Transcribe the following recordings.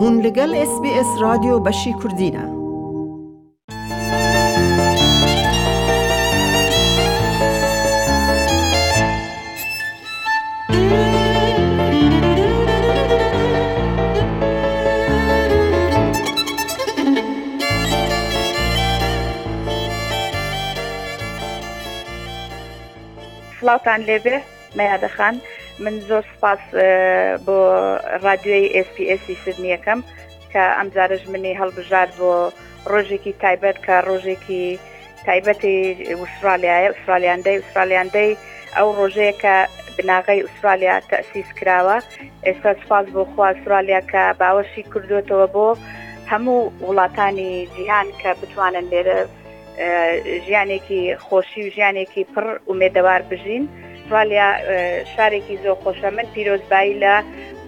هون لەگەل ئێس بی ئێس رادیۆ بەشی کوردینە. سڵاوتان لێبێ. میادە خان من زۆر سپاس بۆ ڕادیۆی ئسPS سدنی یەکەم کە ئەم جارش منی هەڵبژار بۆ ڕۆژێکی تایبەت کە ڕۆژێکی تایبەتی ئوسترالیایە ئوسترالیاندەی ئوسترالیاندەی ئەو ڕۆژەیە کە بناغی ئوسترالیا تەسیس کراوە ئێستا سپاس بۆ خوا ئوسترالیا کە باوەشی کردوێتەوە بۆ هەموو وڵاتانی جیهان کە بتوانن لێرە ژیانێکی خۆشی و ژیانێکی پڕ ئومێدەوار بژین ئوسترالیا شارێکی زۆر خۆشە من پیرۆزبایی لە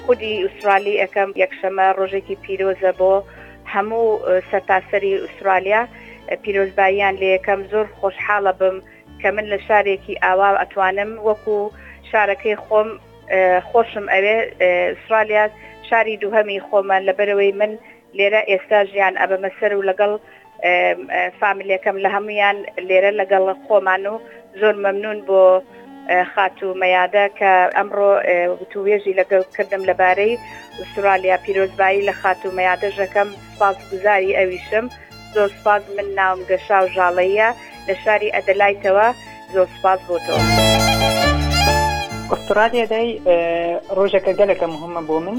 خودی ئوسترالی ئەەکەم یەکشەمە ڕۆژێکی پیرۆزە بۆ هەموو سەرتاسەری ئوسترالیا پیرۆزباییان لە یەکەم زۆر خۆشحاڵە بم کە من لە شارێکی ئاوا ئەتوانم وەکو شارەکەی خۆم خۆشم ئەوێ ئوسترالیا شاری دووهەمی خۆمە لەبەرەوەی من لێرە ئێستا ژیان ئەبەمە سەر و لەگەڵ فامیلەکەم لە هەموویان لێرە لەگەڵ خۆمان و زۆر مەمنون بۆ خاتوو مەیادە کە ئەمڕۆ وتووێژی لەگەڵ کردم لەبارەی ئوسترالیا پیرۆزبایی لە خاتوو مەیادەشەکەم سپاس گوزاری ئەویشم زۆر سپاس من ناوم گەشاو ژاڵەییە لە شاری ئەدەلایتەوە زۆر سپاس بۆ تۆ. ئوسترالیا دای ڕۆژەکە گەلەکە مهمە بۆ من.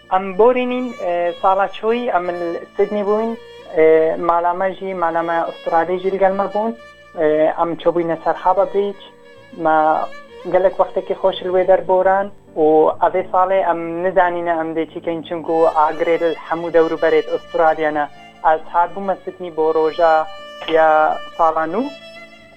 ئەم بۆرینین ساڵا چۆی ئەمل سدنی بوین مالامە ژی مالامە ئوسترالی ژیل گەلمە بوون ئەم چۆ بووینە سەر هابە بریچ مە گەلک وەختێکی خۆشل وێ دەر بۆران و ئەێ ساڵێ ئەم نزانینە ئەم دێ چیکەین چونگ و ئاگرێل هەموو دەور و بەرێت ئوسترالیانە ئاز هار بوومە سدنی بۆ ڕۆژە یا ساڵان و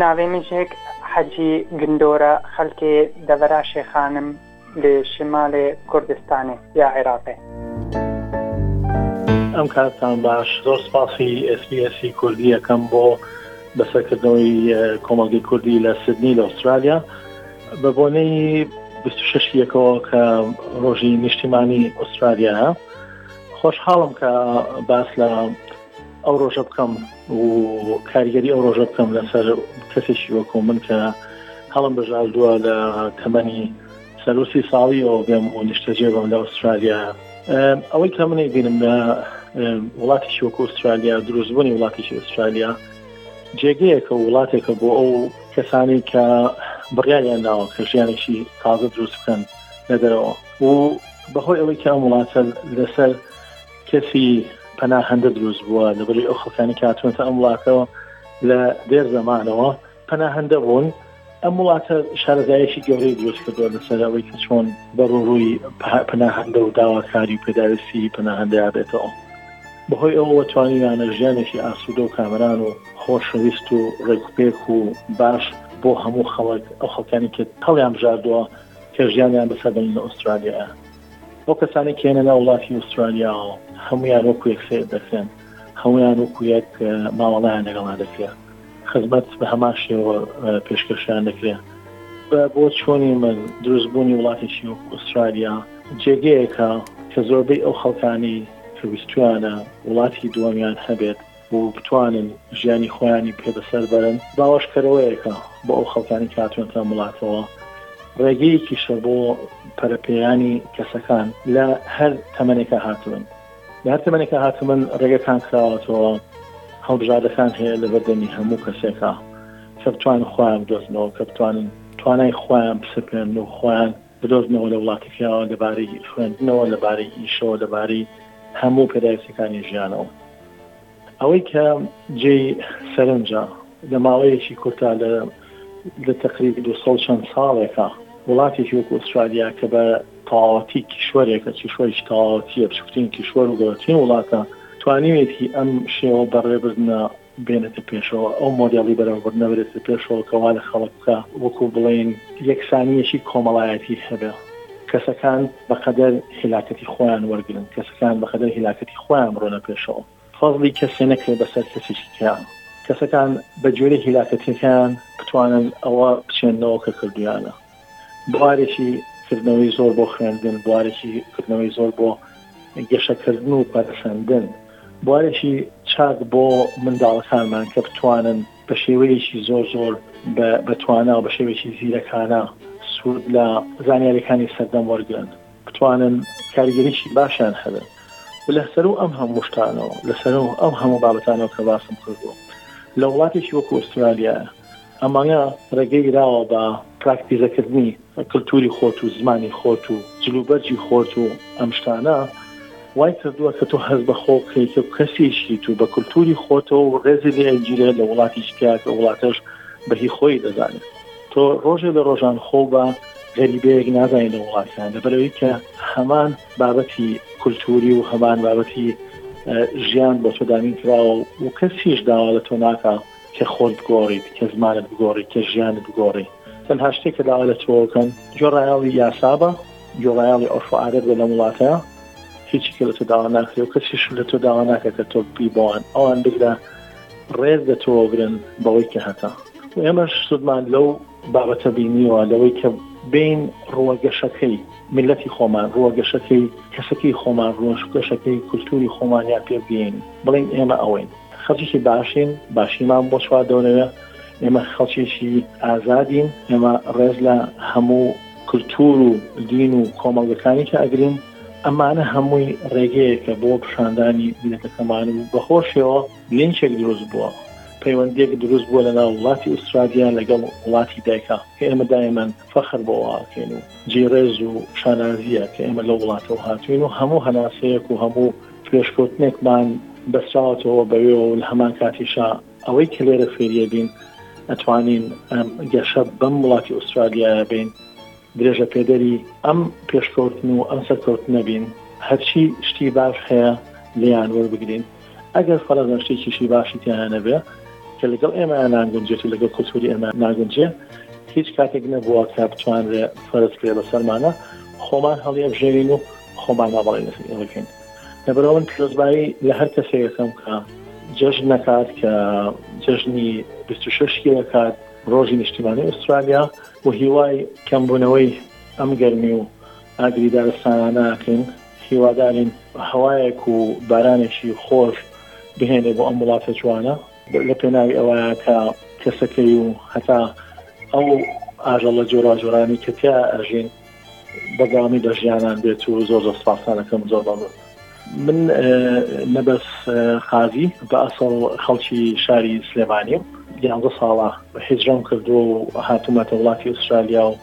ناوی من شێک حەجی گندۆرە خەلکێ دەڤەرا شێخانم لێ شمالێ کوردستانێ یا عێراقێ. ئەم کاتتان باش زۆر سپاسی SBS ی کوردی ئەکەم بۆ بەسەرکردنەوەی کۆمەڵگەی کوردی لە سدنی لە ئوسترالیا بە بۆنەی 26 یەکەوە کە ڕۆژی نیشتیمانی ئوسترالیاە خۆشحاڵم کە باس لە ئەو ڕۆژە بکەم و کاریگەری ئەو ڕۆژە بکەم لەسەر کەسێکی وەکو من کە هەڵم بژاردووە لە تەمەنی سەروسی ساڵیەوە بێم و نیشتەجێ بم لە ئوسترالیا ئەوەی کە منی بینم لە وڵاتیشی وەکو ئوسترالیا دروستبوونی وڵاتیشی ئوسترالیا جێگەیەکە وڵاتێکە بۆ ئەو کەسانی کە بڕیاریان ناوە کە ژیانێکی تازە دروست بکەن لە دەرەوە و بەهۆی ئەوەی کە وڵاتە لەسەر کەسی پەناهەندە دروست بووە لەبەری ئەو خەڵکانی کاتونەتە ئەم وڵاتەوە لە دێر زەمانەوە پەناهەندە بوون ئەم وڵاتە شارەزایەکی گەورەی دروست کردووە لەسەر ئەوەی کە چۆن بەڕوڕووی پەناهەندە و داواکاری و پێداویستی پەناهەندەیا بێتەوە بەهۆی ئەوەوە توانیویانە ژیانێکی ئاسوودە و کامران و خۆشەویست و ڕێکپێک و باش بۆ هەموو خەڵک ئەو خەڵکانی کە هەڵیان بژاردووە کە ژیانیان بەسەر بەین لە ئوسترالیایە ئەو کەسانەی کە یەنە ناو وڵاتی ئوسترالیاوە هەمویان وەکو یەک سێت دەکرێن هەمویان وەکو یەک ماوەڵیان لەگەڵا دەکرێت خزمەت بە هەمان شێوە پێشکەشیان دەکرێت بە بۆ چۆنی من دروستبوونی وڵاتێکی وەکو ئوسترالیا جێگەیەکە کە زۆربەی ئەو خەڵکانی کە ویستویانە وڵاتی دووەمیان هەبێت و بتوانن ژیانی خۆیانی پێ بەسەر بەرن باوەشکەرەوەیەکە بۆ ئەو خەڵکانی کاتونەتە وڵاتەوە ڕێگەیەکیشە بۆ پەرەپێیانی کەسەکان لە هەر تەمەێکە هاتوون لە هەر تەمەێکە هاتومن ڕێگەکان کراوەتەوە هەڵبژاردەکان هەیە لە بەردەمی هەموو کەسێکە کە بتوان خۆیان دۆزنەوە کە بتوانن توانای خۆیان بسەپێن و خۆیان بدۆزنەوە لە وڵاتی پیاوە لەبارەی خوێندنەوە لەبارەی ئیشەوە لەبارەی هەموو پێداویستەکانی ژیانەوە ئەوەی کە جێی سەرنجە لە ماوەیەکی کورتا لە لە تقریب دو چەند ساڵێکە وڵاتێکی وەکو ئوسترالیا کە بە تەواوەتی کیشوەرێکە کیشوەری تەواوەتیە بچکترین کیشوەر و گەورەترین وڵاتە توانیوێتی ئەم شێوە بەڕێبردنە بێنێتە پێشەوە ئەو مۆدێڵی بەرەوڕبردنە بێتە پێشەوە کە وا لە خەڵک بکا وەکو بڵێین یەکسانیەکی کۆمەڵایەتی هەبێ کەسەکان بەقەدەر هیلاکەتی خۆیان وەرگن کەسەکان بەقەدەر هیلاکەتی خۆیان بڕۆنە پێشەوە فەزلی کەسێ نەکرێت بەسەر کەسێکی تیان کەسەکان بە گوێرەی هیلاکەتیەکان بتوانن ئەوە بچێنەوە کە کردویانە بوارێکی کردنەوەی زۆر بۆ خوێندن بوارێکی کردنەوەی زۆر بۆ گەشەکردن و پەرسەندن بوارێکی چاک بۆ منداڵەکانمان کە بتوانن بە شێوەیەکی زۆر زۆر بەتوانە و بە شێوێکی زیرەکانە سوود لە زانیاریەکانی سەردەم وەرگن بتوانن کاریگەریی باشیان هەبن لەسەر و ئەم هەموو شتانەوە لەسەر و ئەم هەموو بابەتانەوە کە باسم کردو لە وڵاتێکی وەکو ئوسترالیا ئەمانە ڕێگەی گراوە بە پراکتیزەکردنی کلتوری خۆت و زمانی خۆت و جلوبەرگی خۆت و ئەم شتانە وای کردووە کە تۆ هەست بە خۆ بکەیت و کەسێکیت و بە کلتوری خۆتەوە و ڕێزی لێ ئەگیرێت لە وڵاتی شتیاکە وڵاتەش بەهی خۆی دەزانێت تۆ ڕۆژێ لە ڕۆژان خۆ بە غەریبەیەک نازانین لە وڵاتیان لەبەرەوەی کە هەمان بابەتی کولتوری و هەمان بابەتی ژیان بۆ تۆدامین کراوە و کەسیش داوا لە تۆ ناکە کە خۆت بگۆڕیت، کە زمانت بگۆڕیت، کە ژیانت بگۆڕی. تەنها شتێک کە داوا لە تۆوە بکەم، گوێڕایەڵی یاسا بە، گوێڕایەڵی عورف و عادەت بە لەم وڵاتە. هیچی کە لە تۆ داوا ناکرێ و کەسیش لە تۆ داوا ناکا کە تۆ ببی بەوان. ئەوان بگرە ڕێز لە تۆوە بگرن بەوەی کە هەتە. ئێمەش سوودمان لەو. بابەتە بینیوە لەوەی کە بین ڕووە گەشەکەی میلەتی خۆمان ڕووە گەشەکەی کەسەکەی خۆمان ڕۆژ گەشەکەی کولتوری خۆمانیان پێ بگەین بڵین ئێمە ئەوەین خەڵکیی باشین باشیمان بۆ چوار دەورەوە ئێمە خەڵکیی ئازادین ئێمە ڕێز لە هەموو کللتور و دین و کۆمەڵگەکانی کە ئەگرین ئەمانە هەمووی ڕێگەیەکە بۆ پیشاندانی میلەتەکەمان و بەهۆشەوە لینکێک دروست بووە پەیوەندیەک دروست بووە لە ناو وڵاتی ئوسترالیا لەگەڵ وڵاتی دایکا کە ئێمە دایەمان فەخر بۆواکەین و جێی ڕێز و شانازیە کە ئێمە لەو وڵاتەوە هاتوین و هەموو هەناسەیەک و هەموو پێشکەوتنێکمان بەسراوەتەوە بەوێ و لە هەمان کاتیشا ئەوەی کە لێرە فێریەبین ئەتوانین گەشە بەم وڵاتی ئوسترالیایە بین. درێژە پێدەری ئەم پێشکەوتن و ئەم سەرکەوتنە بین، هەرچی شتی باش هەیە لێیان وەربگرین، ئەگەر فەرەزەن شتێکیشی باشی تیایا نەبێ کە لەگەڵ ئێمەیا ناگونجێت و لەگەڵ کولتووری ئێمە ناگونجێ، هیچ کاتێک نەبووە کە بتوانرێ فەرز کرێ بەسەرمانە، خۆمان هەڵیەبژێرین و خۆمان نابەڕێن لەسەر ئێوە بکەین. لەبەرئەوە من پیرۆزبایی لە هەر کەسێک ئەکەم کە جەژن ئەکات، کە جەژنی بیست و شەش ی ئەکات، ڕۆژی نیشتیمانی ئوسترالیا و هیوای کەمبوونەوەی ئەم گەرمی و ئاگری دارستانانە ئەکەین، هیوادارین هەوایەک و بارانێکی خۆش بهێنێ بۆ ئەم وڵاتە جوانە، لە پێناوی ئەوەیە کە کەسەکەی و هەتا ئەو ئاژەڵە جۆراوجۆرانەی کە تیایا ئەژین، بەردەوامی لە ژیانان بێت و زۆر زۆر سپاسانەکەم زۆر بابەت من نەبەس قازی بە ئەسڵ خەڵکی شاری سلێمانیم یانزە ساڵە حیجرام کردووە و هاتوومەتە وڵاتی ئوسترالیا و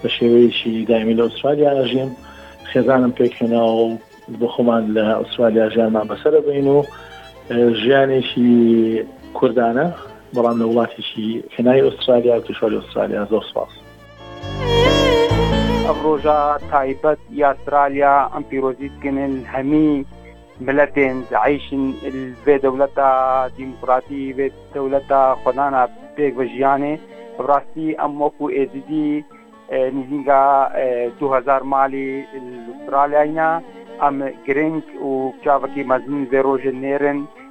بە شێوەیەکی دایمی لە ئوسترالیا ئەژیم خێزانم پێکهێناوە و بۆ خۆمان لە ئوسترالیا ژیانمان بەسەر بین و ژیانێکی کوردانە بەڵام لە وڵاتێکی هێنای ئوسترالیا و کشۆری ئوسترالیا زۆر سپاس ئەم ڕۆژە تایبەت یاسرالیا ئەم پیرۆزیت گنن هەمی ملەتێن عیشن بێ دەولەتە دیموکراتی بێ دەولەتە خۆدانە پێک بە ژیانێ ڕاستی ئەم وەکو ئێزیدی نزیکە 2000 مالی ئیسرالاینا ئەم گرنگ و پیاوەکی مەزن بێ ڕۆژە نێرن